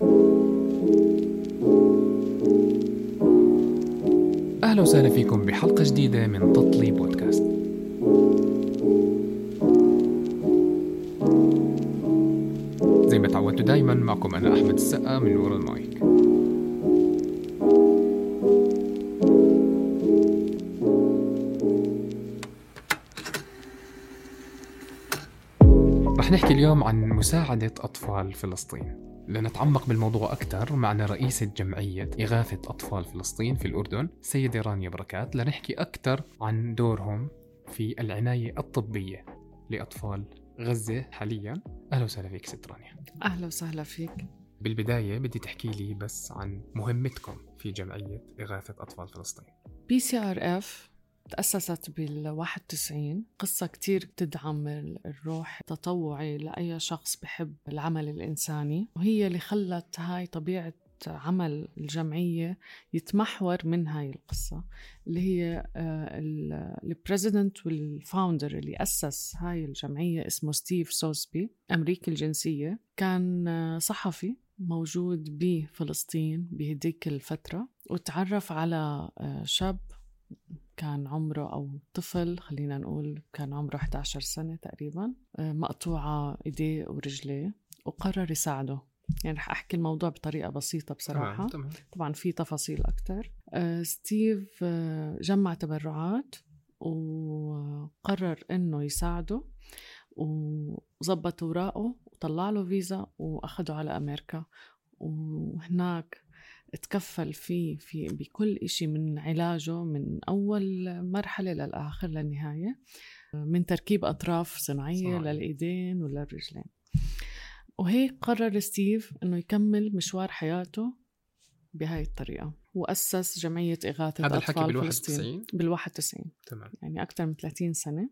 أهلا وسهلا فيكم بحلقة جديدة من تطلي بودكاست. زي ما تعودتوا دايما معكم أنا أحمد السقا من ورا المايك. رح نحكي اليوم عن مساعدة أطفال فلسطين. لنتعمق بالموضوع أكثر معنا رئيسة جمعية إغاثة أطفال فلسطين في الأردن سيدة رانيا بركات لنحكي أكثر عن دورهم في العناية الطبية لأطفال غزة حاليا. أهلا وسهلا فيك ست رانيا. أهلا وسهلا فيك. بالبداية بدي تحكي لي بس عن مهمتكم في جمعية إغاثة أطفال فلسطين. PCRF تأسست بال 91 قصة كتير بتدعم الروح التطوعي لأي شخص بحب العمل الإنساني. وهي اللي خلت هاي طبيعة عمل الجمعية يتمحور من هاي القصة اللي هي ال president وال founder اللي أسس هاي الجمعية اسمه ستيف سوسبي أمريكي الجنسية. كان آه، صحفي موجود بفلسطين بهديك الفترة وتعرف على آه، شاب كان عمره أو طفل خلينا نقول كان عمره 11 سنة تقريبا آه، مقطوعة إيديه ورجليه وقرر يساعده. يعني رح أحكي الموضوع بطريقة بسيطة بصراحة. تمام. طبعا في تفاصيل أكتر. آه، ستيف آه، جمع تبرعات وقرر إنه يساعده وظبط أوراقه وطلع له فيزا وأخده على أمريكا. وهناك تكفل فيه في بكل إشي من علاجه من أول مرحلة للآخر للنهاية من تركيب أطراف صناعية صناعية. للإيدين وللرجلين. وهيك قرر ستيف إنه يكمل مشوار حياته بهاي الطريقة وأسس جمعية إغاثة هذا الحكي بال فلسطين. 91 بال 91 تمام. يعني أكثر من 30 سنة.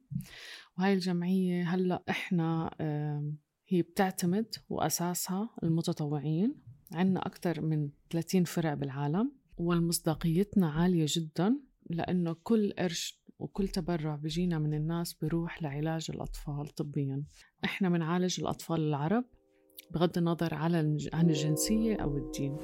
وهاي الجمعية هلأ إحنا هي بتعتمد وأساسها المتطوعين عنا أكثر من 30 فرع بالعالم والمصداقيتنا عالية جدا لأنه كل قرش وكل تبرع بيجينا من الناس بروح لعلاج الأطفال طبيا. إحنا بنعالج الأطفال العرب بغض النظر على عن الجنسية أو الدين.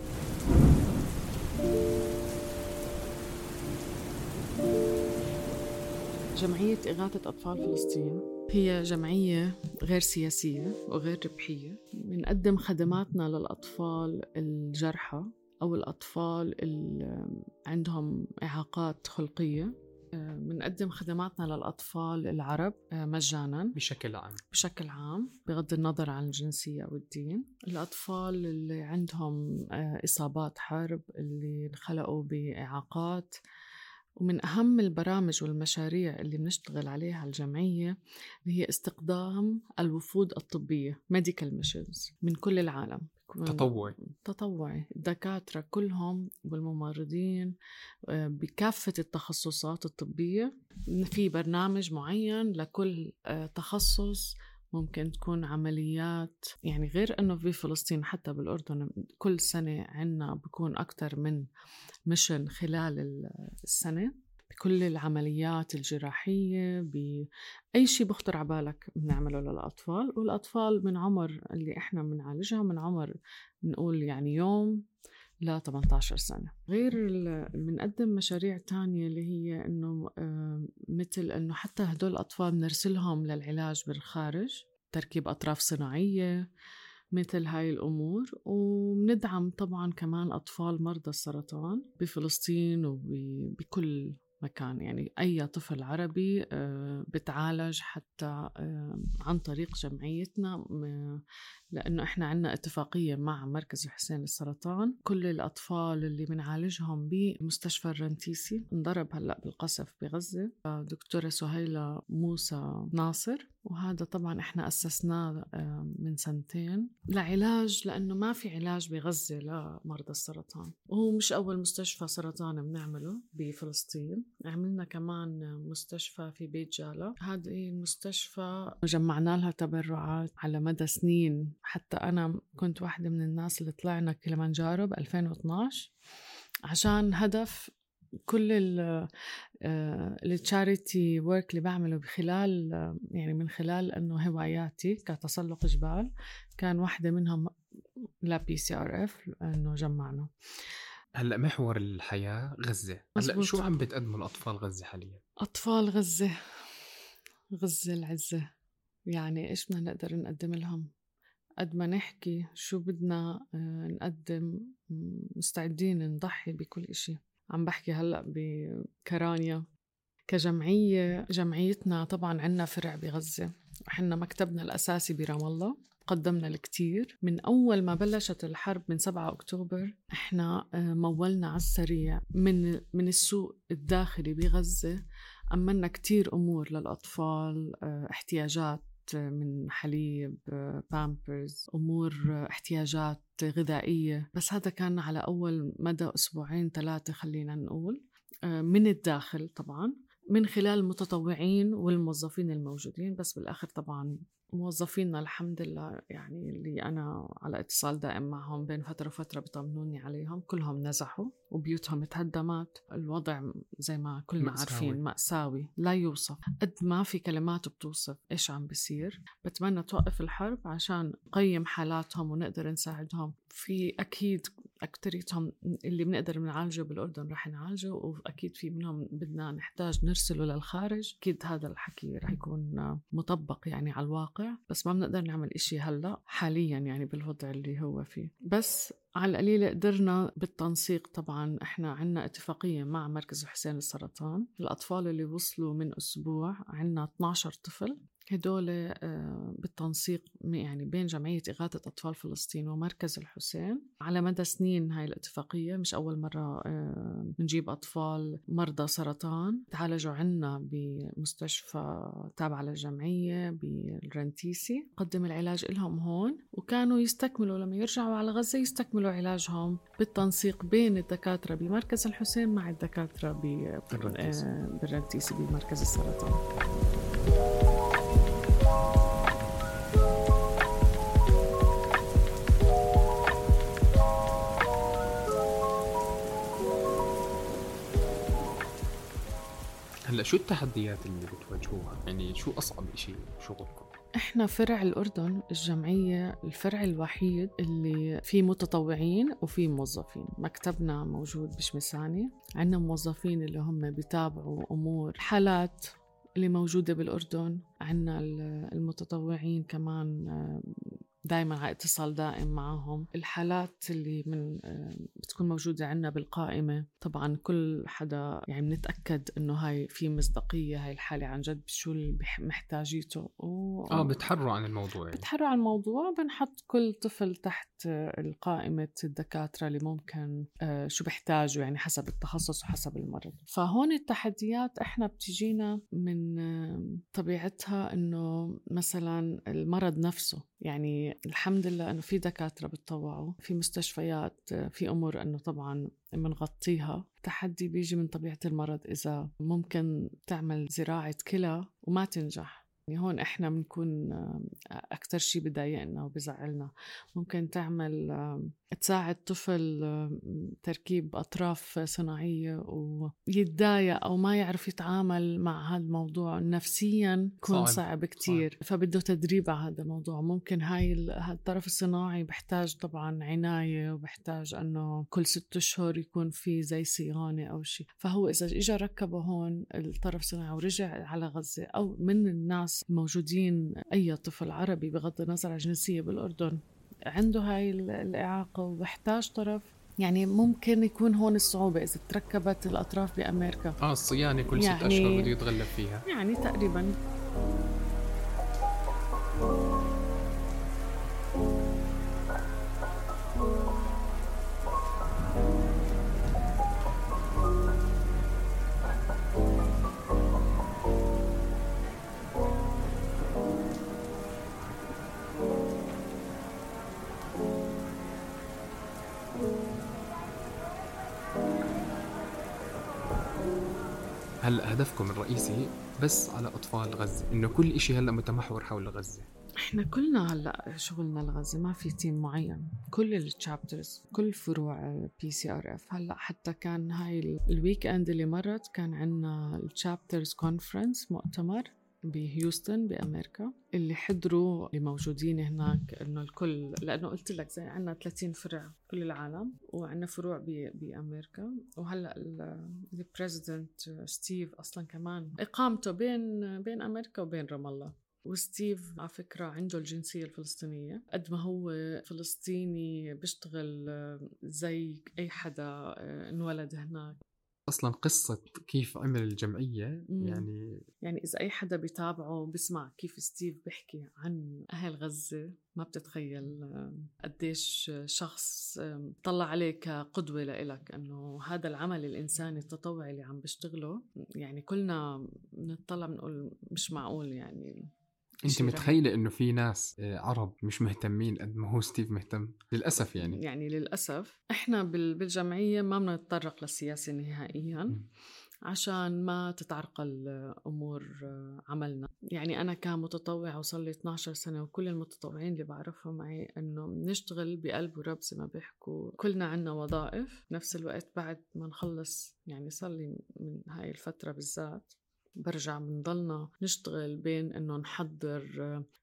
جمعية إغاثة أطفال فلسطين هي جمعية غير سياسية وغير ربحية بنقدم خدماتنا للأطفال الجرحى أو الأطفال اللي عندهم إعاقات خلقية. آه، بنقدم خدماتنا للأطفال العرب آه، مجانا. بشكل عام. بشكل عام بغض النظر عن الجنسية أو الدين. الأطفال اللي عندهم آه، إصابات حرب اللي انخلقوا بإعاقات. ومن أهم البرامج والمشاريع اللي بنشتغل عليها الجمعية هي استقدام الوفود الطبية medical missions من كل العالم. تطوعي. تطوعي. الدكاترة كلهم والممرضين آه، بكافة التخصصات الطبية. في برنامج معين لكل آه، تخصص ممكن تكون عمليات يعني غير إنه في فلسطين حتى بالأردن كل سنة عنا بكون أكثر من مشن خلال ال- السنة. بكل العمليات الجراحية باي شيء بخطر على بالك بنعمله للأطفال والأطفال من عمر اللي إحنا بنعالجها من عمر نقول يعني يوم ل 18 سنة. غير بنقدم مشاريع تانية اللي هي إنه آه، مثل إنه حتى هدول الأطفال بنرسلهم للعلاج بالخارج تركيب أطراف صناعية مثل هاي الأمور. وبندعم طبعا كمان أطفال مرضى السرطان بفلسطين وبكل مكان. يعني أي طفل عربي آه، بتعالج حتى آه، عن طريق جمعيتنا لأنه إحنا عنا اتفاقية مع مركز الحسين للسرطان. كل الأطفال اللي بنعالجهم بمستشفى الرنتيسي انضرب هلأ بالقصف بغزة. دكتورة سهيلة موسى ناصر وهذا طبعا إحنا أسسناه آه، من سنتين. لعلاج لأنه ما في علاج بغزة لمرضى السرطان. وهو مش أول مستشفى سرطان بنعمله بفلسطين. عملنا كمان مستشفى في بيت جالا هذه المستشفى جمعنا لها تبرعات على مدى سنين. حتى أنا كنت واحدة من الناس اللي طلعنا كليمانجارو ب 2012 عشان هدف كل ال charity work اللي بعمله بخلال آه، يعني من خلال إنه هواياتي كتسلق جبال كان واحدة منهم ل PCRF إنه جمعنا. هلأ محور الحياة غزة. هلأ. شو عم بتقدموا الأطفال غزة حاليا؟ أطفال غزة. غزة العزة. يعني إيش بدنا نقدر نقدم لهم؟ قد ما نحكي شو بدنا آه، نقدم مستعدين نضحي بكل إشي. عم بحكي هلأ بكرانيا كجمعية جمعيتنا طبعا عنا فرع بغزة. حنا مكتبنا الأساسي برام الله قدمنا الكثير من أول ما بلشت الحرب من 7 أكتوبر إحنا آه، مولنا على السريع. من من السوق الداخلي بغزة أمنا كتير أمور للأطفال آه، احتياجات من حليب بامبرز أمور احتياجات غذائية. بس هذا كان على أول مدى أسبوعين ثلاثة خلينا نقول من الداخل طبعا. من خلال المتطوعين والموظفين الموجودين بس بالآخر طبعا موظفينا الحمد لله. يعني اللي أنا على اتصال دائم معهم بين فترة وفترة بيطمنوني عليهم كلهم نزحوا وبيوتهم تهدمت. الوضع زي ما كلنا مأساوي. عارفين مأساوي لا يوصف. قد ما في كلمات بتوصف إيش عم بيصير بتمنى توقف الحرب عشان نقيم حالاتهم ونقدر نساعدهم. في أكيد أكتريتهم اللي بنقدر نعالجه بالأردن رح نعالجه وأكيد في منهم بدنا نحتاج نرسله للخارج. أكيد هذا الحكي رح يكون مطبق يعني على الواقع بس ما بنقدر نعمل إشي هلأ حاليا يعني بالوضع اللي هو فيه. بس على القليلة قدرنا بالتنسيق طبعا. إحنا عنا اتفاقية مع مركز حسين السرطان. الأطفال اللي وصلوا من أسبوع عنا 12 طفل. هدول آه، بالتنسيق يعني بين جمعية إغاثة أطفال فلسطين ومركز الحسين. على مدى سنين هاي الاتفاقية مش أول مرة آه، بنجيب أطفال مرضى سرطان. تعالجوا عنا بمستشفى تابعة للجمعية بالرنتيسي. قدم العلاج لهم هون وكانوا يستكملوا لما يرجعوا على غزة يستكملوا علاجهم بالتنسيق بين الدكاترة بمركز الحسين مع الدكاترة بالرنتيسي. آه، بمركز السرطان. هلأ شو التحديات اللي بتواجهوها؟ يعني شو أصعب شيء شغلكم؟ إحنا فرع الأردن الجمعية الفرع الوحيد اللي فيه متطوعين وفيه موظفين مكتبنا موجود بشمساني عندنا موظفين اللي هم بيتابعوا أمور حالات اللي موجودة بالأردن عندنا المتطوعين كمان دائما على اتصال دائم معهم الحالات اللي من آه، بتكون موجودة عندنا بالقائمة طبعا كل حدا يعني بنتأكد إنه هاي في مصداقية هاي الحالة عن جد شو اللي محتاجيته. و... آه بتحروا عن الموضوع يعني. بتحروا عن الموضوع. بنحط كل طفل تحت القائمة الدكاترة اللي ممكن آه، شو بيحتاجوا يعني حسب التخصص وحسب المرض. فهون التحديات إحنا بتجينا من آه، طبيعتها إنه مثلا المرض نفسه. يعني الحمد لله إنه في دكاترة بتطوعوا في مستشفيات في أمور إنه طبعا بنغطيها تحدي بيجي من طبيعة المرض إذا ممكن تعمل زراعة كلى وما تنجح. يعني هون إحنا بنكون أكثر شيء بضايقنا وبزعلنا. ممكن تعمل تساعد طفل تركيب أطراف صناعية ويتضايق أو ما يعرف يتعامل مع هذا الموضوع نفسيا يكون صعب, صعب كثير فبده تدريب على هذا الموضوع. ممكن هاي الطرف الصناعي بحتاج طبعا عناية وبحتاج إنه كل ست أشهر يكون في زي صيانة أو شيء فهو إذا اجى ركبه هون الطرف الصناعي ورجع على غزة أو من الناس الناس موجودين أي طفل عربي بغض النظر عن الجنسية بالأردن عنده هاي الإعاقة وبحتاج طرف يعني ممكن يكون هون الصعوبة إذا تركبت الأطراف بأمريكا. آه الصيانة كل يعني ست أشهر بده يتغلب فيها. يعني تقريبا. هدفكم الرئيسي بس على أطفال غزة إنه كل شيء هلأ متمحور حول غزة. إحنا كلنا هلأ شغلنا لغزه ما في team معين. كل ال chapters كل فروع PCRF هلأ حتى كان هاي ال weekend اللي مرت كان عندنا ال chapters conference مؤتمر. بهيوستن بأمريكا اللي حضروا اللي موجودين هناك إنه الكل لأنه قلت لك زي عندنا 30 فرع كل العالم وعندنا فروع بأمريكا. وهلأ ال president ستيف أصلا كمان إقامته بين بين أمريكا وبين رام الله. وستيف على فكرة عنده الجنسية الفلسطينية. قد ما هو فلسطيني بيشتغل زي أي حدا آه، انولد هناك. أصلا قصة كيف عمل الجمعية. يعني يعني إذا أي حدا بيتابعه بسمع كيف ستيف بيحكي عن أهل غزة ما بتتخيل قديش شخص طلع عليه كقدوة لإلك أنه هذا العمل الإنساني التطوعي اللي عم بيشتغله يعني كلنا بنطلع بنقول مش معقول يعني أنت. متخيلة إنه في ناس آه، عرب مش مهتمين قد ما هو ستيف مهتم؟ للأسف يعني. يعني للأسف. إحنا بال- بالجمعية ما بدنا نتطرق للسياسة نهائيا. عشان ما تتعرقل أمور عملنا. يعني أنا كمتطوعة وصل لي 12 سنة وكل المتطوعين اللي بعرفهم معي أنه بنشتغل بقلب ورب زي ما بيحكوا. كلنا عنا وظائف. بنفس الوقت بعد ما نخلص يعني صار لي من هاي الفترة بالذات برجع بنضلنا نشتغل بين إنه نحضر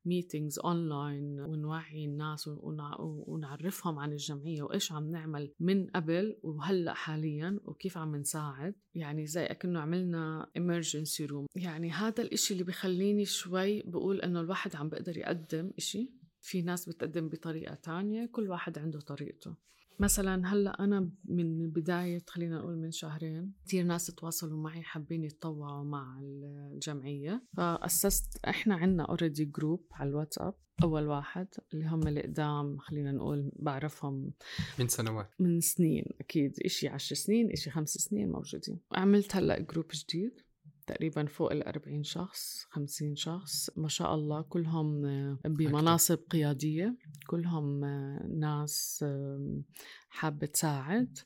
meetings online ونوعي الناس ونع- ونعرفهم عن الجمعية وإيش عم نعمل من قبل وهلأ حاليا وكيف عم نساعد. يعني زي أكنه عملنا emergency room. يعني هذا الإشي اللي بخليني شوي بقول إنه الواحد عم بقدر يقدم إشي. في ناس بتقدم بطريقة تانية كل واحد عنده طريقته. مثلا هلأ أنا من بداية خلينا نقول من شهرين كثير ناس تواصلوا معي حابين يتطوعوا مع الجمعية. فأسست إحنا عندنا already group على الواتساب أول واحد اللي هم القدام خلينا نقول بعرفهم من سنوات. من سنين أكيد إشي عشر سنين إشي خمس سنين موجودين. عملت هلأ group جديد. تقريبا فوق ال 40 شخص 50 شخص. ما شاء الله كلهم آه، بمناصب قيادية. كلهم آه، ناس حابة تساعد.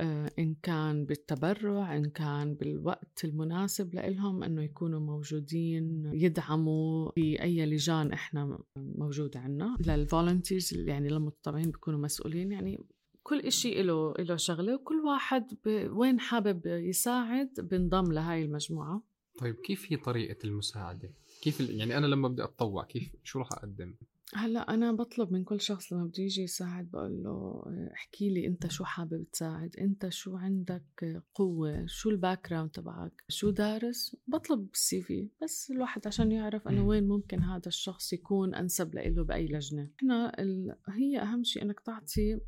آه، إن كان بالتبرع إن كان بالوقت المناسب لإلهم أنه يكونوا موجودين يدعموا في أي لجان إحنا موجودة عنا. للفولنتيرز يعني للمتطوعين بيكونوا مسؤولين يعني كل إشي له له شغلة وكل واحد ب... وين حابب يساعد بنضم لهاي المجموعة. طيب كيف هي طريقة المساعدة؟ كيف ال- يعني أنا لما بدي أتطوع كيف شو راح أقدم؟ هلأ أنا بطلب من كل شخص لما بده يجي يساعد بقول له احكي لي أنت شو حابب تساعد أنت شو عندك قوة شو ال background تبعك شو دارس؟ بطلب ال CV بس الواحد عشان يعرف مم. وين ممكن هذا الشخص يكون أنسب له بأي لجنة. إحنا ال... هي أهم شيء أنك تعطي آه،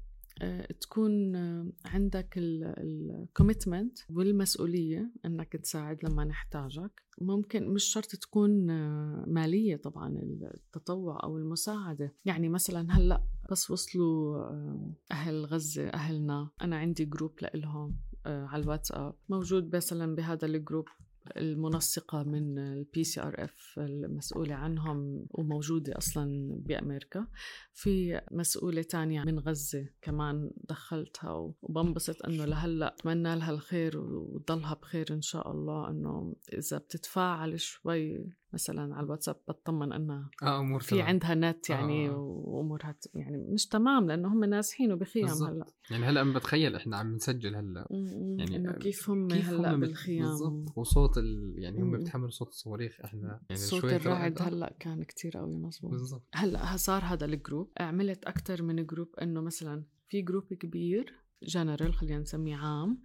تكون آه، عندك ال commitment والمسؤولية إنك تساعد لما نحتاجك. ممكن مش شرط تكون آه، مالية طبعا التطوع أو المساعدة. يعني مثلا هلأ بس وصلوا آه، أهل غزة أهلنا. أنا عندي group لإلهم آه، على الواتساب. موجود مثلا بهذا ال group المنسقة من ال PCRF المسؤولة عنهم وموجودة أصلا بأمريكا. في مسؤولة تانية من غزة كمان دخلتها وبنبسط إنه لهلأ أتمنى لها الخير وتضلها بخير إن شاء الله إنه إذا بتتفاعل شوي مثلا على الواتساب بطمن انها آه أمور في تمام. عندها نت يعني آه. وامورها يعني مش تمام لأنه هم نازحين وبخيام. هلأ يعني هلأ عم بتخيل إحنا عم نسجل هلأ يعني إنه كيف هم كيف هلأ هم بالخيام بالضبط وصوت ال... يعني هم مم. بيتحملوا صوت الصواريخ إحنا يعني صوت الرعد آه. هلأ كان كتير قوي مزبوط بالضبط هلأ صار هذا ال group عملت أكتر من group إنه مثلا في group كبير جنرال خلينا نسميه عام.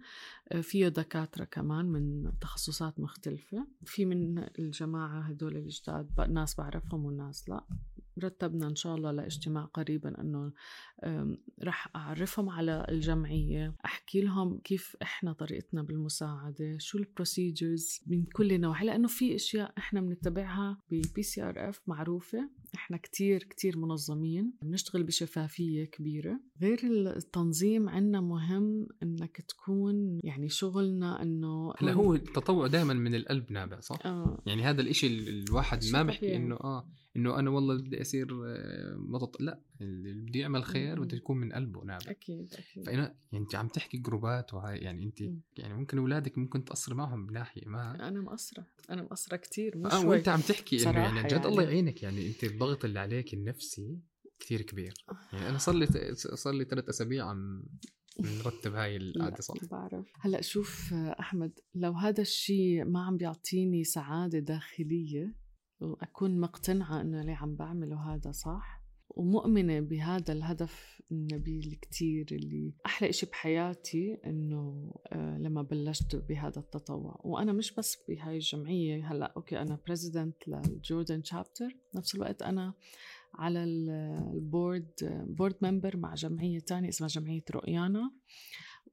آه، فيه دكاترة كمان من تخصصات مختلفة. في من الجماعة هدول الجداد ناس بعرفهم وناس لا. رتبنا إن شاء الله لاجتماع قريبا أنه رح أعرفهم على الجمعية أحكي لهم كيف إحنا طريقتنا بالمساعدة شو ال procedures من كل نوع لأنه في أشياء إحنا بنتبعها ب PCRF معروفة. إحنا كتير كتير منظمين بنشتغل بشفافية كبيرة غير التنظيم عنا مهم إنك تكون يعني شغلنا إنه هلا هو التطوع دائما من القلب نابع صح؟ آه يعني هذا الإشي الواحد ما بحكي. إنه آه إنه أنا والله بدي أصير آه، متط... لا اللي بده يعمل خير. بده يكون من قلبه نابع أكيد أكيد. فانا يعني أنت عم تحكي جروبات وهاي يعني أنت. يعني ممكن أولادك ممكن تقصري معهم بناحيه ما. أنا مقصرة أنا مقصرة كتير مش آه شوي. وأنت عم تحكي إنه يعني جد يعني. الله يعينك يعني أنت الضغط اللي عليك النفسي كثير كبير. يعني أنا صار لي صار لي ثلاث أسابيع عم نرتب هاي القعدة صح. بعرف. هلأ شوف أحمد لو هذا الشيء ما عم بيعطيني سعادة داخلية وأكون مقتنعة إنه اللي عم بعمله هذا صح ومؤمنة بهذا الهدف النبيل كتير اللي أحلى إشي بحياتي إنه آه، لما بلشت بهذا التطوع. وأنا مش بس بهاي الجمعية هلأ أوكي أنا president لل Jordan chapter نفس الوقت أنا على ال board board member مع جمعية تانية اسمها جمعية رؤيانا.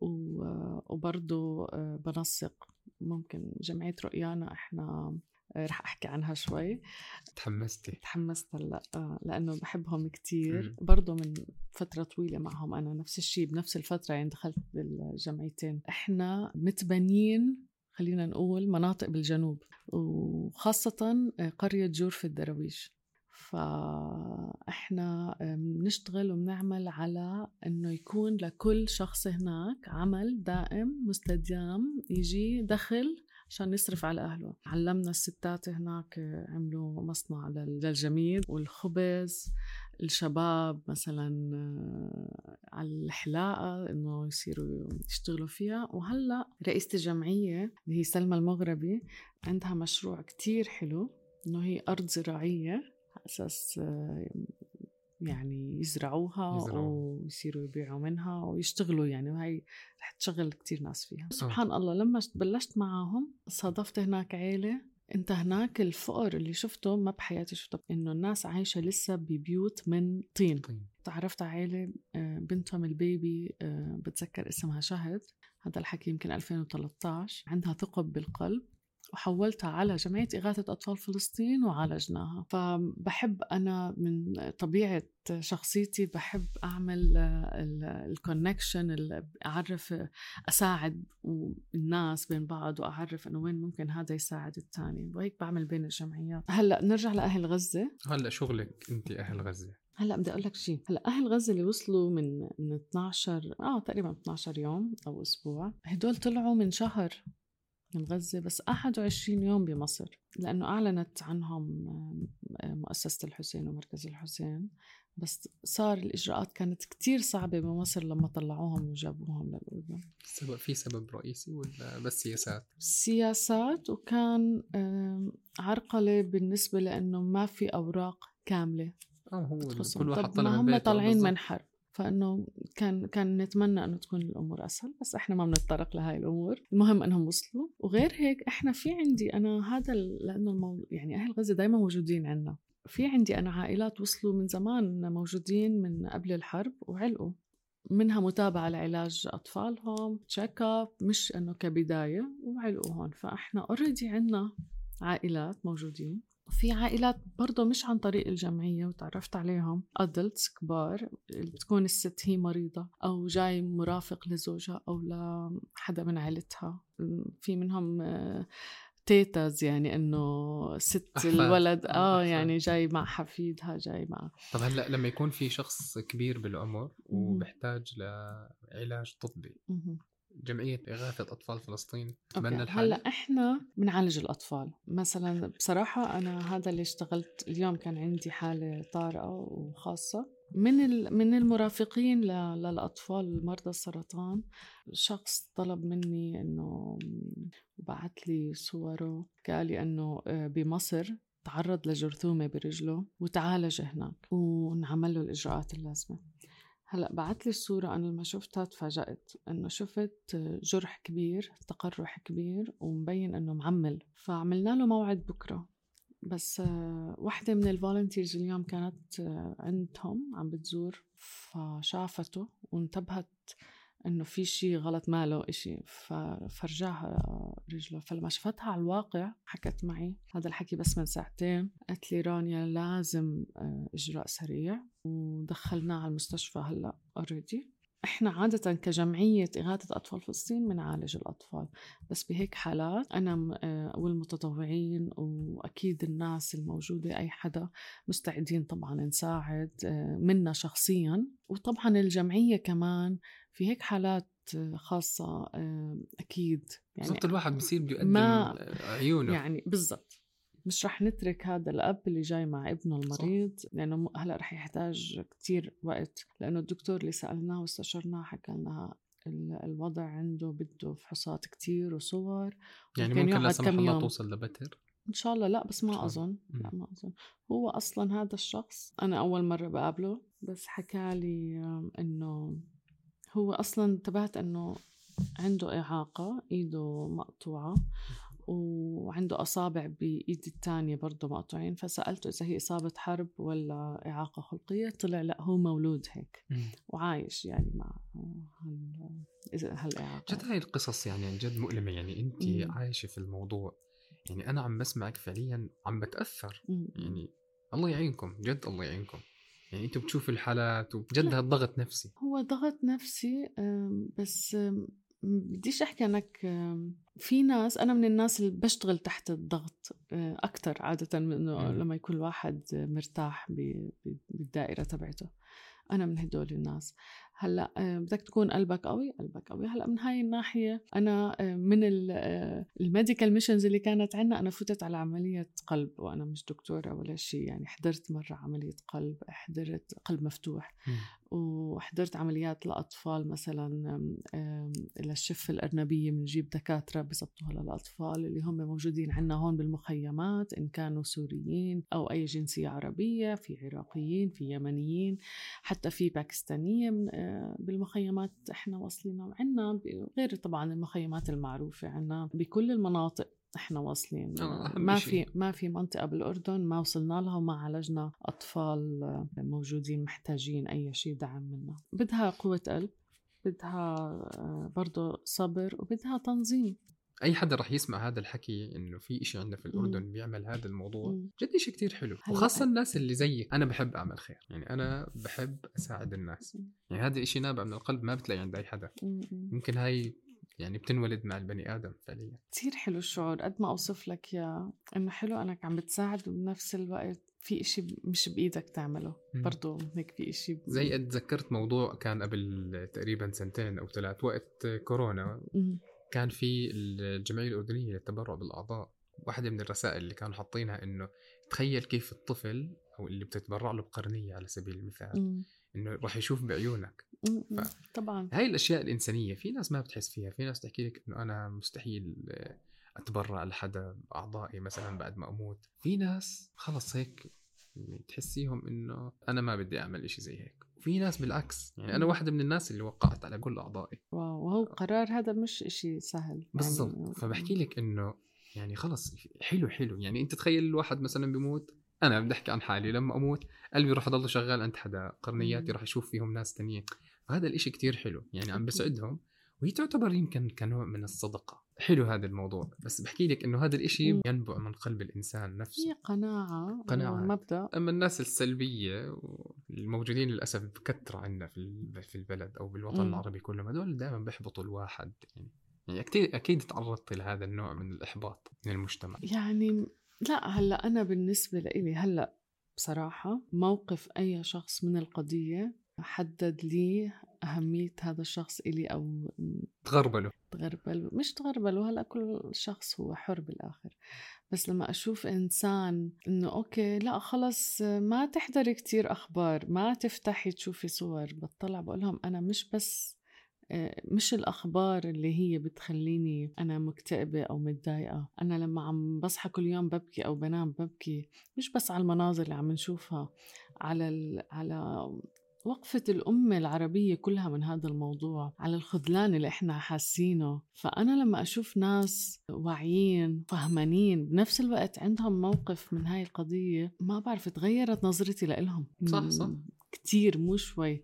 وبرضه آه، بنسق ممكن جمعية رؤيانا إحنا آه، رح أحكي عنها شوي. تحمستي. تحمست هلأ آه، لأنه بحبهم كتير. برضه من فترة طويلة معهم أنا نفس الشيء بنفس الفترة يعني دخلت بالجمعيتين إحنا متبنيين خلينا نقول مناطق بالجنوب وخاصة قرية جورف الدراويش فإحنا بنشتغل وبنعمل على إنه يكون لكل شخص هناك عمل دائم مستدام يجي دخل عشان يصرف على أهله. علمنا الستات هناك عملوا مصنع للجميل والخبز الشباب مثلا آه، على الحلاقة إنه يصيروا يشتغلوا فيها. وهلأ رئيسة الجمعية اللي هي سلمى المغربي عندها مشروع كتير حلو إنه هي أرض زراعية أساس آه، يعني يزرعوها يزرعوا. ويصيروا يبيعوا منها ويشتغلوا يعني وهي رح تشغل كتير ناس فيها. سبحان الله لما بلشت معاهم صادفت هناك عيلة. انت هناك الفقر اللي شفته ما بحياتي شفته انه الناس عايشة لسه ببيوت من طين, طين. تعرفت على عيلة آه، بنتهم ال baby آه، بتذكر اسمها شهد. هذا الحكي يمكن 2013 عندها ثقب بالقلب. وحولتها على جمعية إغاثة أطفال فلسطين وعالجناها. فبحب أنا من طبيعة شخصيتي بحب أعمل ال connection أعرف أساعد الناس بين بعض وأعرف إنه وين ممكن هذا يساعد الثاني وهيك بعمل بين الجمعيات. هلأ نرجع لأهل غزة. هلأ شغلك أنت أهل غزة. هلأ بدي أقول لك شيء. هلأ أهل غزة اللي وصلوا من من 12 آه تقريبا 12 يوم أو أسبوع هدول طلعوا من شهر من غزة بس 21 يوم بمصر لأنه أعلنت عنهم مؤسسة الحسين ومركز الحسين. بس صار الإجراءات كانت كتير صعبة بمصر لما طلعوهم وجابوهم للأردن. سبب في سبب رئيسي ولا بس سياسات؟ سياسات وكان عرقلة بالنسبة لأنه ما في أوراق كاملة آه هو كل واحد طلع من هم طالعين من حرب فإنه كان كان نتمنى إنه تكون الأمور أسهل بس إحنا ما بنتطرق لهاي الأمور. المهم إنهم وصلوا. وغير هيك إحنا في عندي أنا هذا لأنه المو... يعني أهل غزة دائما موجودين عندنا في عندي أنا عائلات وصلوا من زمان موجودين من قبل الحرب وعلقوا. منها متابعة لعلاج أطفالهم تشيك اب مش إنه كبداية وعلقوا هون. فإحنا اوريدي عندنا عائلات موجودين. في عائلات برضه مش عن طريق الجمعية وتعرفت عليهم أدلتس كبار تكون الست هي مريضة أو جاي مرافق لزوجها أو لحدا من عائلتها في منهم تيتاز يعني إنه ست أحفاد. الولد آه أحفاد. يعني جاي مع حفيدها جاي مع طب هلأ لما يكون في شخص كبير بالعمر وبحتاج لعلاج طبي جمعية إغاثة أطفال فلسطين. تبنى الحل. هلأ إحنا بنعالج الأطفال. مثلا بصراحة أنا هذا اللي اشتغلت اليوم كان عندي حالة طارئة وخاصة. من من المرافقين للأطفال مرضى السرطان شخص طلب مني إنه بعث لي صوره قال لي إنه آه، بمصر تعرض لجرثومة برجله وتعالج هناك ونعمل له الإجراءات اللازمة. هلأ بعت لي الصورة أنا لما شفتها تفاجأت إنه شفت جرح كبير تقرح كبير ومبين إنه معمل. فعملنا له موعد بكرة. بس وحدة من الفولنتيرز اليوم كانت عندهم عم بتزور فشافته وانتبهت إنه في شيء غلط ماله إشي فرجعها رجله. فلما شفتها على الواقع حكت معي. هذا الحكي بس من ساعتين. قالت لي رانيا لازم آه، إجراء سريع. ودخلناه على المستشفى هلأ اوريدي إحنا عادة كجمعية إغاثة أطفال فلسطين بنعالج الأطفال. بس بهيك حالات أنا آه، والمتطوعين وأكيد الناس الموجودة أي حدا مستعدين طبعا نساعد آه، منا شخصيا. وطبعا الجمعية كمان في هيك حالات خاصة أكيد. يعني بالضبط الواحد بصير بده يقدم ما عيونه. يعني بالضبط. مش رح نترك هذا الأب اللي جاي مع ابنه المريض صح. لأنه هلأ رح يحتاج كتير وقت لأنه الدكتور اللي سألناه واستشرناه حكى لنا الوضع عنده بده فحوصات كتير وصور يعني ممكن لا سمح الله توصل لبتر؟ إن شاء الله لا بس ما أظن. لا ما أظن. هو أصلا هذا الشخص أنا أول مرة بقابله بس حكى لي إنه هو أصلا انتبهت إنه عنده إعاقة إيده مقطوعة وعنده أصابع بإيدي الثانية برضه مقطوعين فسألته إذا هي إصابة حرب ولا إعاقة خلقية طلع لا هو مولود هيك وعايش يعني مع هالإعاقة. جد هاي القصص يعني عن جد مؤلمة يعني أنت عايشة في الموضوع. يعني أنا عم بسمعك فعليا عم بتأثر. يعني الله يعينكم جد الله يعينكم. يعني أنتم بتشوفوا الحالات وجد هالضغط نفسي. هو ضغط نفسي بس بديش أحكي انك في ناس أنا من الناس اللي بشتغل تحت الضغط آه، أكثر عادة من إنه لما يكون الواحد مرتاح بالدائرة تبعته. أنا من هدول الناس. هلأ آه، بدك تكون قلبك قوي قلبك قوي. هلأ من هاي الناحية أنا آه، من ال medical missions اللي كانت عندنا أنا فتت على عملية قلب وأنا مش دكتورة ولا شيء. يعني حضرت مرة عملية قلب حضرت قلب مفتوح وحضرت عمليات لأطفال مثلا للشفة الأرنبية بنجيب دكاترة بزبطوها للأطفال اللي هم موجودين عندنا هون بالمخيمات إن كانوا سوريين أو أي جنسية عربية في عراقيين في يمنيين حتى في باكستانية آه، بالمخيمات إحنا واصلين عندنا غير طبعا المخيمات المعروفة عندنا بكل المناطق إحنا واصلين. آه، ما في ما في منطقة بالأردن ما وصلنا لها وما عالجنا أطفال موجودين محتاجين أي شيء دعم منا بدها قوة قلب بدها آه، برضه صبر وبدها تنظيم. أي حدا رح يسمع هذا الحكي إنه في إشي عندنا في الأردن مم. بيعمل هذا الموضوع مم. جد إشي كتير حلو. وخاصة الناس اللي زيك أنا بحب أعمل خير. يعني أنا بحب أساعد الناس. مم. يعني هذا إشي نابع من القلب ما بتلاقي عند أي حدا. ممكن هاي يعني بتنولد مع البني آدم فعليا. كثير حلو الشعور. قد ما أوصف لك يا إنه حلو أنك عم بتساعد وبنفس الوقت في إشي مش بإيدك تعمله. برضه هيك في إشي ب... زي تذكرت موضوع كان قبل تقريبا سنتين أو ثلاث وقت كورونا. مم. كان في الجمعية الأردنية للتبرع بالأعضاء. واحدة من الرسائل اللي كانوا حاطينها إنه تخيل كيف الطفل أو اللي بتتبرع له بقرنية على سبيل المثال. إنه راح يشوف بعيونك. ف... طبعا. هاي الأشياء الإنسانية في ناس ما بتحس فيها. في ناس تحكي لك إنه أنا مستحيل أتبرع لحدا أعضائي مثلا بعد ما أموت. في ناس خلص هيك تحسيهم إنه أنا ما بدي أعمل إشي زي هيك. وفي ناس بالعكس. يعني أنا واحدة من الناس اللي وقعت على كل أعضائي. واو وهو قرار هذا مش إشي سهل. بالضبط. يعني... فبحكي لك إنه يعني خلص حلو حلو. يعني أنت تخيل الواحد مثلا بيموت أنا بدي أحكي عن حالي. لما أموت قلبي راح يضل شغال عند حدا قرنياتي راح يشوف فيهم ناس تانيين فهذا الإشي كتير حلو. يعني عم بسعدهم وهي تعتبر يمكن كنوع من الصدقة. حلو هذا الموضوع بس بحكي لك إنه هذا الإشي ينبع من قلب الإنسان نفسه. هي قناعة قناعة. مبدأ أما الناس السلبية الموجودين للأسف بكثرة عندنا في في البلد أو بالوطن م. العربي كله هذول دائما بيحبطوا الواحد. يعني يعني أكيد أكيد تعرضت لهذا النوع من الإحباط من المجتمع. يعني لا هلأ أنا بالنسبة لي هلأ بصراحة موقف أي شخص من القضية حدد لي أهمية هذا الشخص إلي أو تغربله تغربل مش تغربله هلأ كل شخص هو حر بالآخر. بس لما أشوف إنسان إنه أوكي لأ خلص ما تحضري كتير أخبار ما تفتحي تشوفي صور بطلع بقول لهم أنا مش بس آه، مش الأخبار اللي هي بتخليني أنا مكتئبة أو متضايقة. أنا لما عم بصحى كل يوم ببكي أو بنام ببكي مش بس على المناظر اللي عم نشوفها على ال... على وقفة الأمة العربية كلها من هذا الموضوع على الخذلان اللي إحنا حاسينه. فأنا لما أشوف ناس واعيين فهمانين بنفس الوقت عندهم موقف من هاي القضية ما بعرف تغيرت نظرتي لإلهم. صح صح. كتير مو شوي.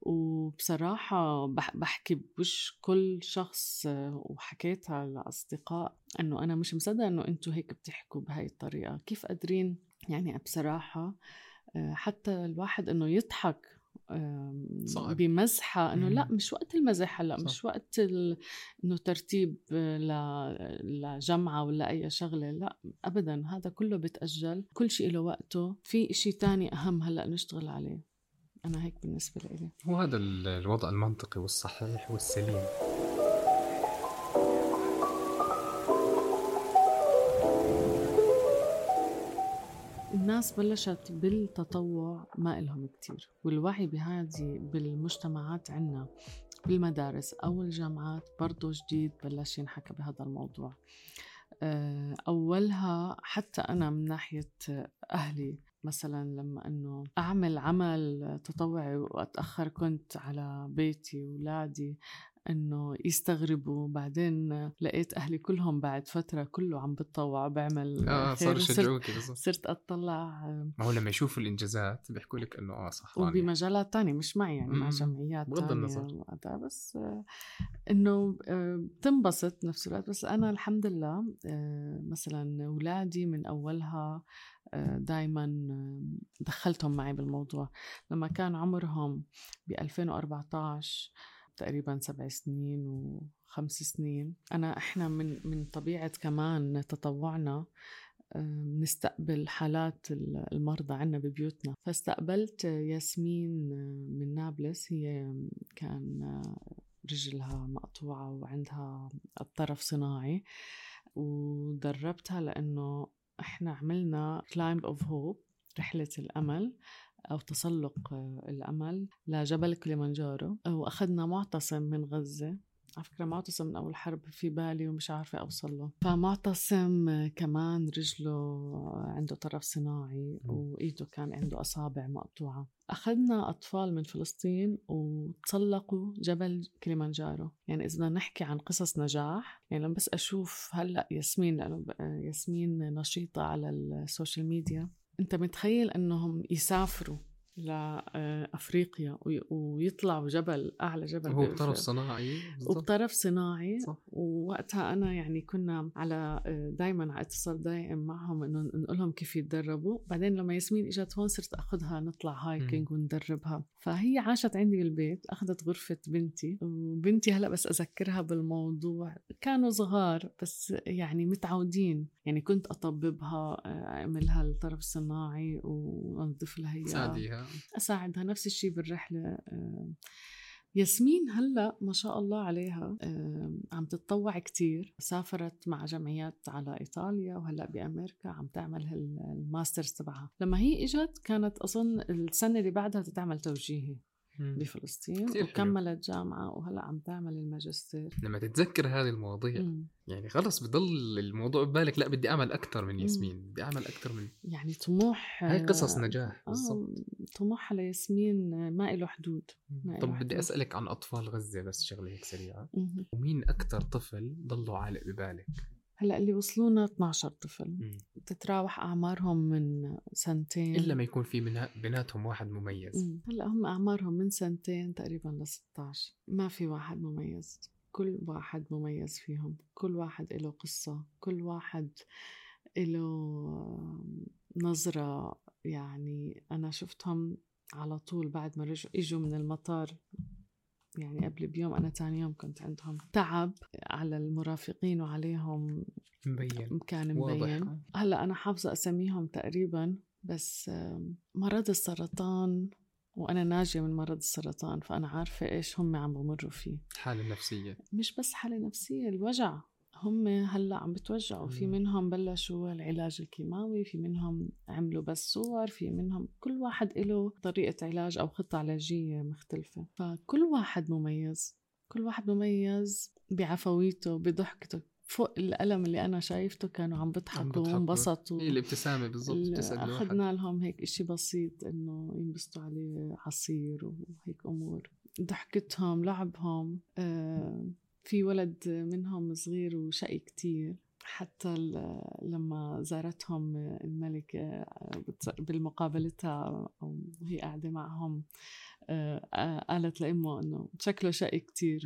وبصراحة بحكي بوش كل شخص وحكيتها لأصدقاء أنه أنا مش مصدقة أنه أنتوا هيك بتحكوا بهاي الطريقة. كيف قادرين؟ يعني بصراحة حتى الواحد أنه يضحك صعب. بمزحة إنه لأ مش وقت المزح هلا مش وقت إنه ترتيب لجمعة ولا أي شغلة لأ ابدا هذا كله بتأجل. كل شيء له وقته. في شيء تاني أهم هلأ نشتغل عليه. أنا هيك بالنسبة لي هو هذا الوضع المنطقي والصحيح والسليم. الناس بلشت بالتطوع ما إلهم كتير والوعي بهذه بالمجتمعات عنا بالمدارس أو الجامعات برضو جديد بلش ينحكى بهذا الموضوع. آه، أولها حتى أنا من ناحية أهلي مثلا لما إنه أعمل عمل تطوعي وأتأخر كنت على بيتي واولادي إنه يستغربوا. بعدين لقيت أهلي كلهم بعد فترة كله عم بتطوع بعمل آه صار يشجعوكي بالضبط. صرت أطلع. ما هو لما يشوفوا الإنجازات بيحكوا لك إنه آه صح وبمجالات تانية مش معي يعني مع جمعيات بغض النظر. بس آه، إنه آه، بتنبسط نفس الوقت. بس أنا الحمد لله آه، مثلا اولادي من أولها دائما دخلتهم معي بالموضوع. لما كان عمرهم ب 2014 تقريبا سبع سنين وخمس سنين. أنا إحنا من من طبيعة كمان تطوعنا نستقبل حالات المرضى عنا ببيوتنا. فاستقبلت ياسمين من نابلس. هي كان رجلها مقطوعة وعندها الطرف صناعي. ودربتها لأنه إحنا عملنا climb of hope رحلة الأمل. أو تسلق آه، الأمل لجبل كليمانجارو. وأخذنا معتصم من غزة. على فكرة معتصم من أول حرب في بالي ومش عارفة أوصل له. فمعتصم كمان رجله عنده طرف صناعي وإيده كان عنده أصابع مقطوعة. أخذنا أطفال من فلسطين وتسلقوا جبل كليمانجارو. يعني إذا بدنا نحكي عن قصص نجاح يعني لما بس أشوف هلأ ياسمين لأنه ياسمين نشيطة على ال social media. أنت متخيل إنهم يسافروا لافريقيا ويطلعوا جبل أعلى جبل هو بطرف صناعي وبطرف صناعي صح. ووقتها أنا يعني كنا على دائما على اتصال دائم معهم إنه نقول لهم كيف يتدربوا. بعدين لما ياسمين إجت هون صرت أخذها نطلع hiking وندربها. فهي عاشت عندي بالبيت أخذت غرفة بنتي وبنتي هلأ بس أذكرها بالموضوع. كانوا صغار بس يعني متعودين. يعني كنت أطببها أعملها الطرف الصناعي وأنظف لها اياها اساعدها نفس الشيء بالرحلة. ياسمين هلأ ما شاء الله عليها عم تتطوع كتير. سافرت مع جمعيات على إيطاليا وهلأ بأمريكا عم تعمل الماسترز تبعها. لما هي إجت كانت أظن السنة اللي بعدها تتعمل توجيهي. بفلسطين وكملت جامعة وهلأ عم تعمل الماجستير. لما تتذكر هذه المواضيع مم. يعني خلص بضل الموضوع ببالك لأ بدي أعمل أكثر من ياسمين بدي أعمل أكثر من يعني طموح هاي قصص نجاح آه، بالضبط. طموحها لياسمين ما له حدود ما طب بدي أسألك عن أطفال غزة بس شغلة هيك سريعة. ومين أكثر طفل ضله عالق ببالك؟ هلأ اللي وصلونا 12 طفل. بتتراوح أعمارهم من سنتين. إلا ما يكون في من بيناتهم واحد مميز. هلأ هم أعمارهم من سنتين تقريبا ل 16 ما في واحد مميز. كل واحد مميز فيهم. كل واحد له قصة. كل واحد له نظرة. يعني أنا شفتهم على طول بعد ما رجعوا إجوا من المطار. يعني قبل بيوم أنا تاني يوم كنت عندهم تعب على المرافقين وعليهم مبين. كان مبين. هلأ أنا حافظة أسميهم تقريبا بس مرض السرطان وأنا ناجية من مرض السرطان فأنا عارفة إيش هم عم بمروا فيه. حالة نفسية. مش بس حالة نفسية الوجع. هم هلأ عم بتوجعوا. في منهم بلشوا العلاج الكيماوي في منهم عملوا بس صور في منهم كل واحد له طريقة علاج أو خطة علاجية مختلفة. فكل واحد مميز. كل واحد مميز بعفويته بضحكته. فوق الألم اللي أنا شايفته كانوا عم بيضحكوا وانبسطوا. هي الابتسامة بالضبط أخذنا لهم هيك إشي بسيط إنه ينبسطوا عليه عصير وهيك أمور. ضحكتهم لعبهم آه في ولد منهم صغير وشقي كتير. حتى لما زارتهم الملكة بالمقابلتها وهي قاعدة معهم آه، قالت لأمه إنه شكله شقي كتير.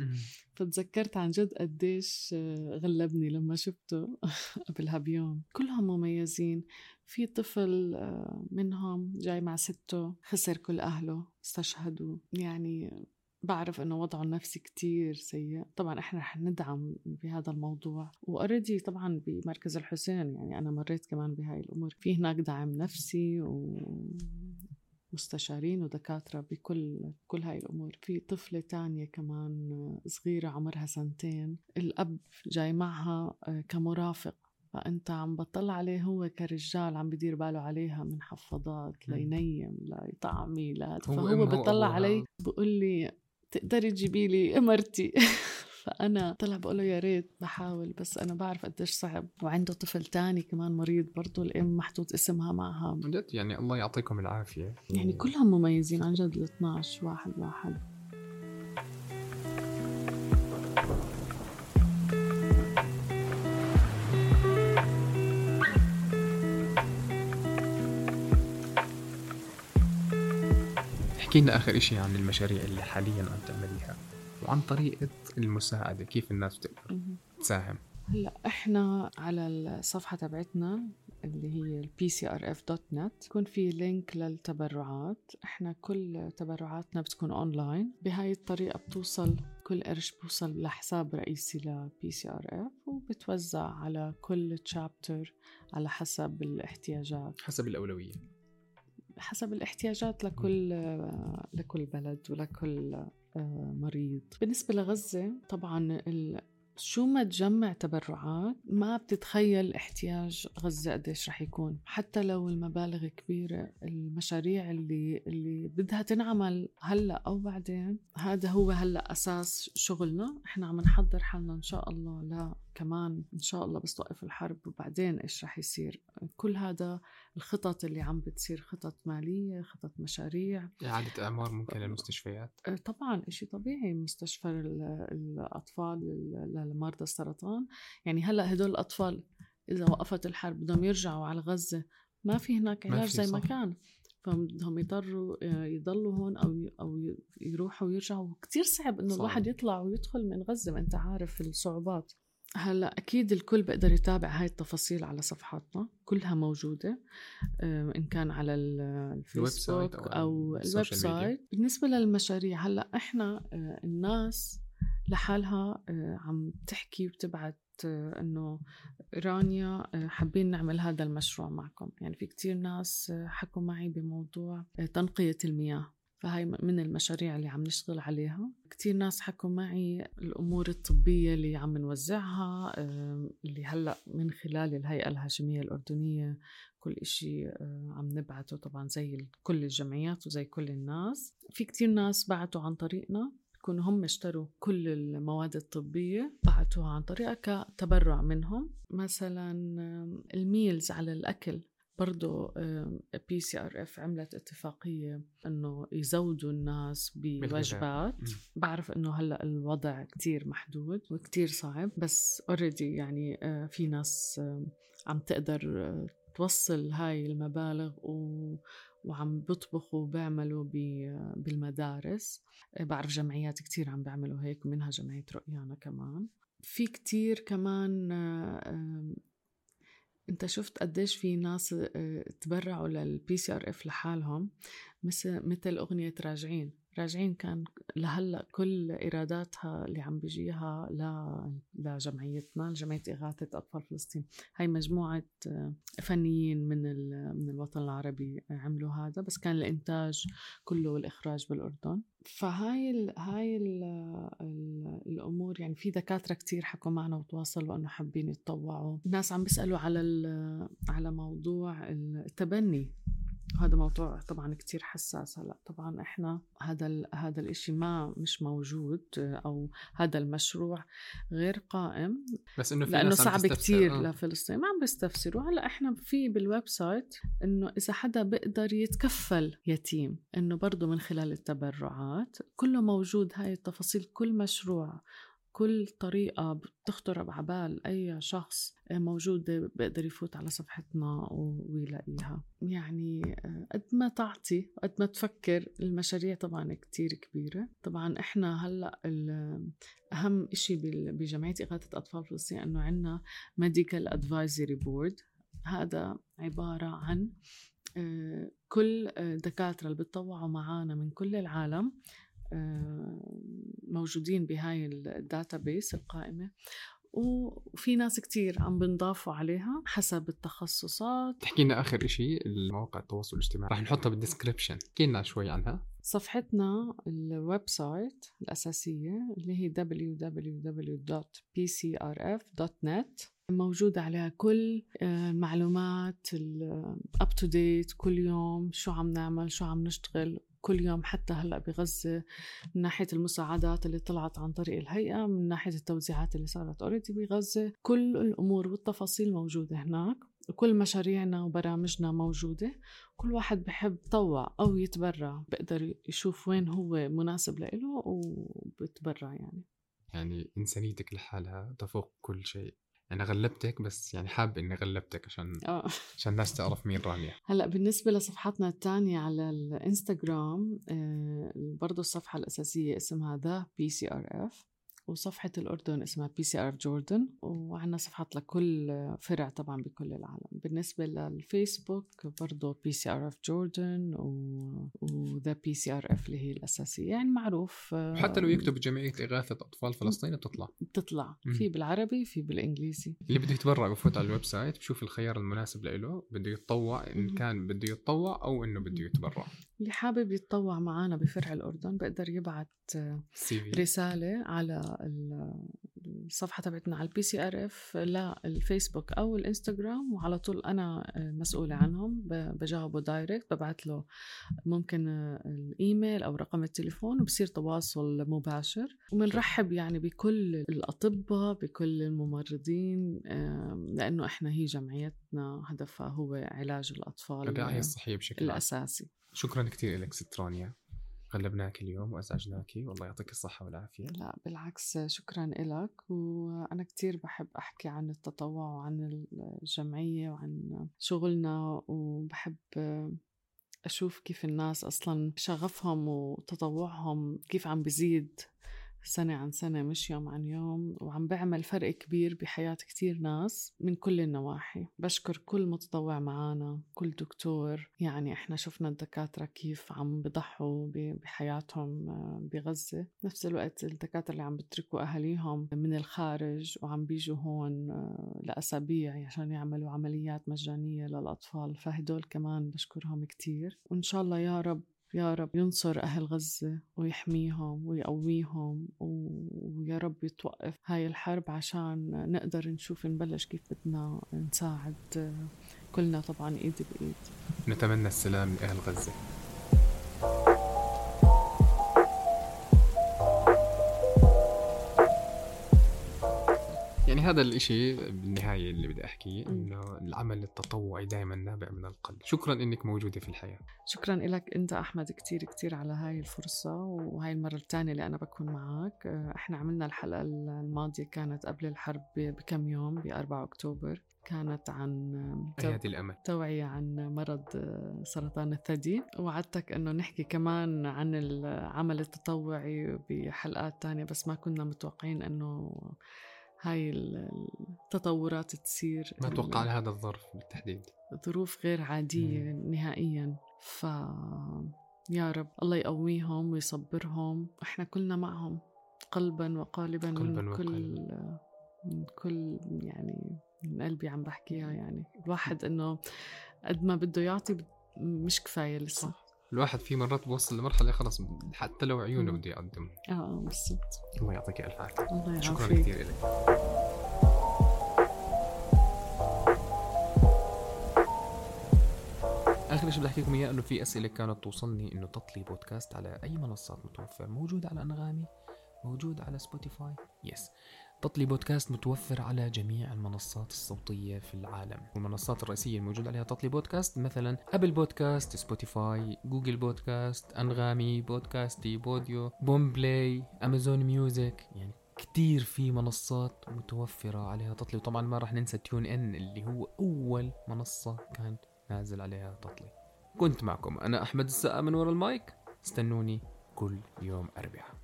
فتذكرت عن جد قديش غلبني لما شفته قبلها بيوم. كلهم مميزين. في طفل آه، منهم جاي مع سته خسر كل أهله استشهدوا. يعني بعرف إنه وضعه النفسي كتير سيء. طبعا إحنا رح ندعم بهذا الموضوع. وأوريدي طبعا بمركز الحسين يعني أنا مريت كمان بهاي الأمور. في هناك دعم نفسي و مستشارين ودكاترة بكل كل هاي الأمور. في طفلة تانية كمان صغيرة عمرها سنتين. الأب جاي معها كمرافق. فأنت عم بطلع عليه هو كرجال عم بدير باله عليها من حفاضات لينيم ليطعمي لا فهو بطلع علي بقول لي تقدري تجيبي لي مرتي فأنا طلع بقول له يا ريت بحاول بس أنا بعرف قديش صعب. وعنده طفل تاني كمان مريض برضه الأم محطوط اسمها معها. جد؟ يعني الله يعطيكم العافية. يعني كلهم مميزين عن جد ال 12 واحد واحد. احكي لنا آخر شيء عن المشاريع اللي حاليا عم تعمليها وعن طريقة المساعدة كيف الناس بتقدر تساهم؟ هلأ إحنا على الصفحة تبعتنا اللي هي pcrf.net يكون في link للتبرعات. إحنا كل تبرعاتنا بتكون اونلاين بهاي الطريقة بتوصل كل قرش بوصل لحساب رئيسي ل PCRF وبتوزع على كل chapter على حسب الاحتياجات. حسب الأولوية. حسب الاحتياجات لكل لكل بلد ولكل آه، مريض. بالنسبة لغزة طبعا شو ما تجمع تبرعات ما بتتخيل احتياج غزة قديش رح يكون. حتى لو المبالغ كبيرة المشاريع اللي اللي بدها تنعمل هلأ أو بعدين هذا هو هلأ أساس شغلنا. إحنا عم نحضر حالنا إن شاء الله لا كمان إن شاء الله بس توقف الحرب وبعدين إيش رح يصير. كل هذا الخطط اللي عم بتصير خطط مالية خطط مشاريع. إعادة إعمار ممكن للمستشفيات؟ أه، طبعا شيء طبيعي. مستشفى الأطفال لمرضى السرطان. يعني هلأ هدول الأطفال إذا وقفت الحرب بدهم يرجعوا على غزة ما في هناك علاج زي ما كان. فبدهم يضطروا آه، يضلوا هون أو أو يروحوا ويرجعوا. كثير صعب إنه الواحد يطلع ويدخل من غزة ما أنت عارف الصعوبات. هلأ أكيد الكل بيقدر يتابع هاي التفاصيل على صفحاتنا كلها موجودة آه، إن كان على الفيسبوك أو, أو ال website. بالنسبة للمشاريع هلأ إحنا آه، الناس لحالها آه، عم تحكي وتبعت إنه رانيا حابين نعمل هذا المشروع معكم. يعني في كتير ناس حكوا معي بموضوع تنقية المياه. فهي من المشاريع اللي عم نشتغل عليها. كتير ناس حكوا معي الأمور الطبية اللي عم نوزعها اللي هلأ من خلال الهيئة الهاشمية الأردنية كل إشي عم نبعته طبعا زي كل الجمعيات وزي كل الناس. في كتير ناس بعتوا عن طريقنا. يكونوا هم اشتروا كل المواد الطبية بعتوها عن طريقة كتبرع منهم. مثلا ال meals على الأكل. برضه PCRF عملت اتفاقية إنه يزودوا الناس بوجبات بعرف إنه هلأ الوضع كتير محدود وكتير صعب بس already يعني آه، في ناس عم تقدر آه، توصل هاي المبالغ و وعم بيطبخوا وبيعملوا بالمدارس. آه، بعرف جمعيات كتير عم بيعملوا هيك منها جمعية رؤيانا كمان. في كتير كمان انت شفت قديش في ناس آه، تبرعوا لل PCRF لحالهم مثل مثل أغنية راجعين. راجعين كان لهلا كل إيراداتها اللي عم بيجيها لجمعيتنا جمعية إغاثة أطفال فلسطين. هاي مجموعة آه، فنيين من من الوطن العربي عملوا هذا بس كان الإنتاج كله والإخراج بالأردن. فهاي ال هاي ال ال الأمور يعني في دكاترة كتير حكوا معنا وتواصلوا انه حابين يتطوعوا. الناس عم بيسألوا على على موضوع التبني. هذا موضوع طبعا كتير حساس هلأ. طبعا إحنا هذا ال هذا الإشي ما مش موجود أو هذا المشروع غير قائم. بس إنه في لأنه صعب كتير آه. لفلسطين. ما عم بيستفسروا. هلأ إحنا في بال website إنه إذا حدا بيقدر يتكفل يتيم إنه برضه من خلال التبرعات كله موجود. هاي التفاصيل كل مشروع كل طريقة بتخطر ع بال أي شخص موجودة بقدر يفوت على صفحتنا ويلاقيها. يعني آه، قد ما تعطي قد ما تفكر المشاريع طبعا كتير كبيرة. طبعا إحنا هلأ أهم إشي بجمعية إغاثة أطفال فلسطين أنه عنا Medical Advisory Board. هذا عبارة عن آه، كل آه، دكاترة اللي بتطوعوا معنا من كل العالم موجودين بهاي ال database القائمة. وفي ناس كتير عم بنضافوا عليها حسب التخصصات. تحكي لنا آخر شيء المواقع التواصل الاجتماعي. رح نحطها بال description احكي لنا شوي عنها. صفحتنا ال website الأساسية اللي هي www.pcrf.net موجودة عليها كل المعلومات up to date كل يوم شو عم نعمل شو عم نشتغل. كل يوم حتى هلأ بغزة من ناحية المساعدات اللي طلعت عن طريق الهيئة من ناحية التوزيعات اللي صارت already بغزة. كل الأمور والتفاصيل موجودة هناك وكل مشاريعنا وبرامجنا موجودة. كل واحد بحب يطوع أو يتبرع بقدر يشوف وين هو مناسب له وبتبرع يعني. يعني إنسانيتك لحالها تفوق كل شيء. أنا غلبتك بس يعني حاب إني غلبتك عشان آه. عشان الناس تعرف مين رانيا هلأ بالنسبة لصفحتنا الثانية على الإنستغرام آه برضه الصفحة الأساسية اسمها The PCRF وصفحة الأردن اسمها PCRF Jordan وعندنا صفحات لكل فرع طبعا بكل العالم. بالنسبة للفيسبوك برضه PCRF Jordan و The PCRF اللي هي الأساسية. يعني معروف حتى لو يكتب جمعية إغاثة أطفال فلسطين بتطلع بتطلع في بالعربي في بالإنجليزي. اللي بده يتبرع بفوت على ال website بشوف الخيار المناسب له بده يتطوع إن كان بده يتطوع أو إنه بده يتبرع. اللي حابب يتطوع معنا بفرع الأردن بقدر يبعت رسالة على الصفحة تبعتنا على ال PCRF للفيسبوك أو الإنستغرام وعلى طول أنا مسؤولة عنهم بجاوبه direct ببعت له ممكن الإيميل أو رقم التليفون وبصير تواصل مباشر. وبنرحب يعني بكل الأطباء بكل الممرضين لأنه إحنا هي جمعيتنا هدفها هو علاج الأطفال الرعاية الصحية بشكل الأساسي. شكرا كثير لك ست رانيا غلبناك اليوم وازعجناك والله يعطيك الصحة والعافية. لا بالعكس شكرا لك وأنا كتير بحب أحكي عن التطوع وعن الجمعية وعن شغلنا وبحب أشوف كيف الناس أصلا شغفهم وتطوعهم كيف عم بزيد. سنة عن سنة مش يوم عن يوم وعم بعمل فرق كبير بحياة كتير ناس من كل النواحي. بشكر كل متطوع معنا كل دكتور. يعني إحنا شفنا الدكاترة كيف عم بضحوا بحياتهم آه، بغزة. نفس الوقت الدكاترة اللي عم بتركوا أهاليهم من الخارج وعم بيجوا هون آه، لأسابيع عشان يعملوا عمليات مجانية للأطفال. فهدول كمان بشكرهم كتير. وإن شاء الله يا رب يا رب ينصر أهل غزة ويحميهم ويقويهم ويا رب يتوقف هاي الحرب عشان نقدر نشوف نبلش كيف بدنا نساعد كلنا طبعا إيد بإيد. نتمنى السلام لأهل غزة. يعني هذا الإشي بالنهاية اللي بدي أحكيه إنه العمل التطوعي دائما نابع من القلب. شكرا إنك موجودة في الحياة. شكرا لك أنت أحمد كتير كتير على هاي الفرصة وهاي المرة الثانية اللي أنا بكون معك إحنا عملنا الحلقة الماضية كانت قبل الحرب بكم يوم؟ ب 4 أكتوبر. كانت عن أيادي الأمل. توعية عن مرض سرطان الثدي. وعدتك أنه نحكي كمان عن العمل التطوعي بحلقات تانية بس ما كنا متوقعين أنه هاي التطورات تصير ما أتوقع على هذا الظرف بالتحديد. ظروف غير عادية مم. نهائيا. ف يا رب الله يقويهم ويصبرهم. إحنا كلنا معهم قلبا وقالبا قلبا من كل من كل يعني من قلبي عم بحكيها يعني. الواحد إنه قد ما بده يعطي مش كفاية لسه. صح. الواحد في مرات بوصل لمرحلة خلص حتى لو عيونه بده يقدم. آه بالضبط. الله يعطيك ألف عافية. الله شكرا كثير لك آخر شيء بدي أحكي لكم إياه إنه في أسئلة كانت توصلني إنه تطلي بودكاست على أي منصات متوفر موجود على أنغامي موجود على سبوتيفاي يس تطلي بودكاست متوفر على جميع المنصات الصوتية في العالم. والمنصات الرئيسية الموجودة عليها تطلي بودكاست مثلا Apple Podcasts سبوتيفاي Google Podcasts أنغامي بودكاستي بوديو Boomplay Amazon Music يعني كتير في منصات متوفرة عليها تطلي. وطبعا ما راح ننسى TuneIn اللي هو أول منصة كان نازل عليها تطلي. كنت معكم أنا أحمد السقا من ورا المايك. استنوني كل يوم أربعاء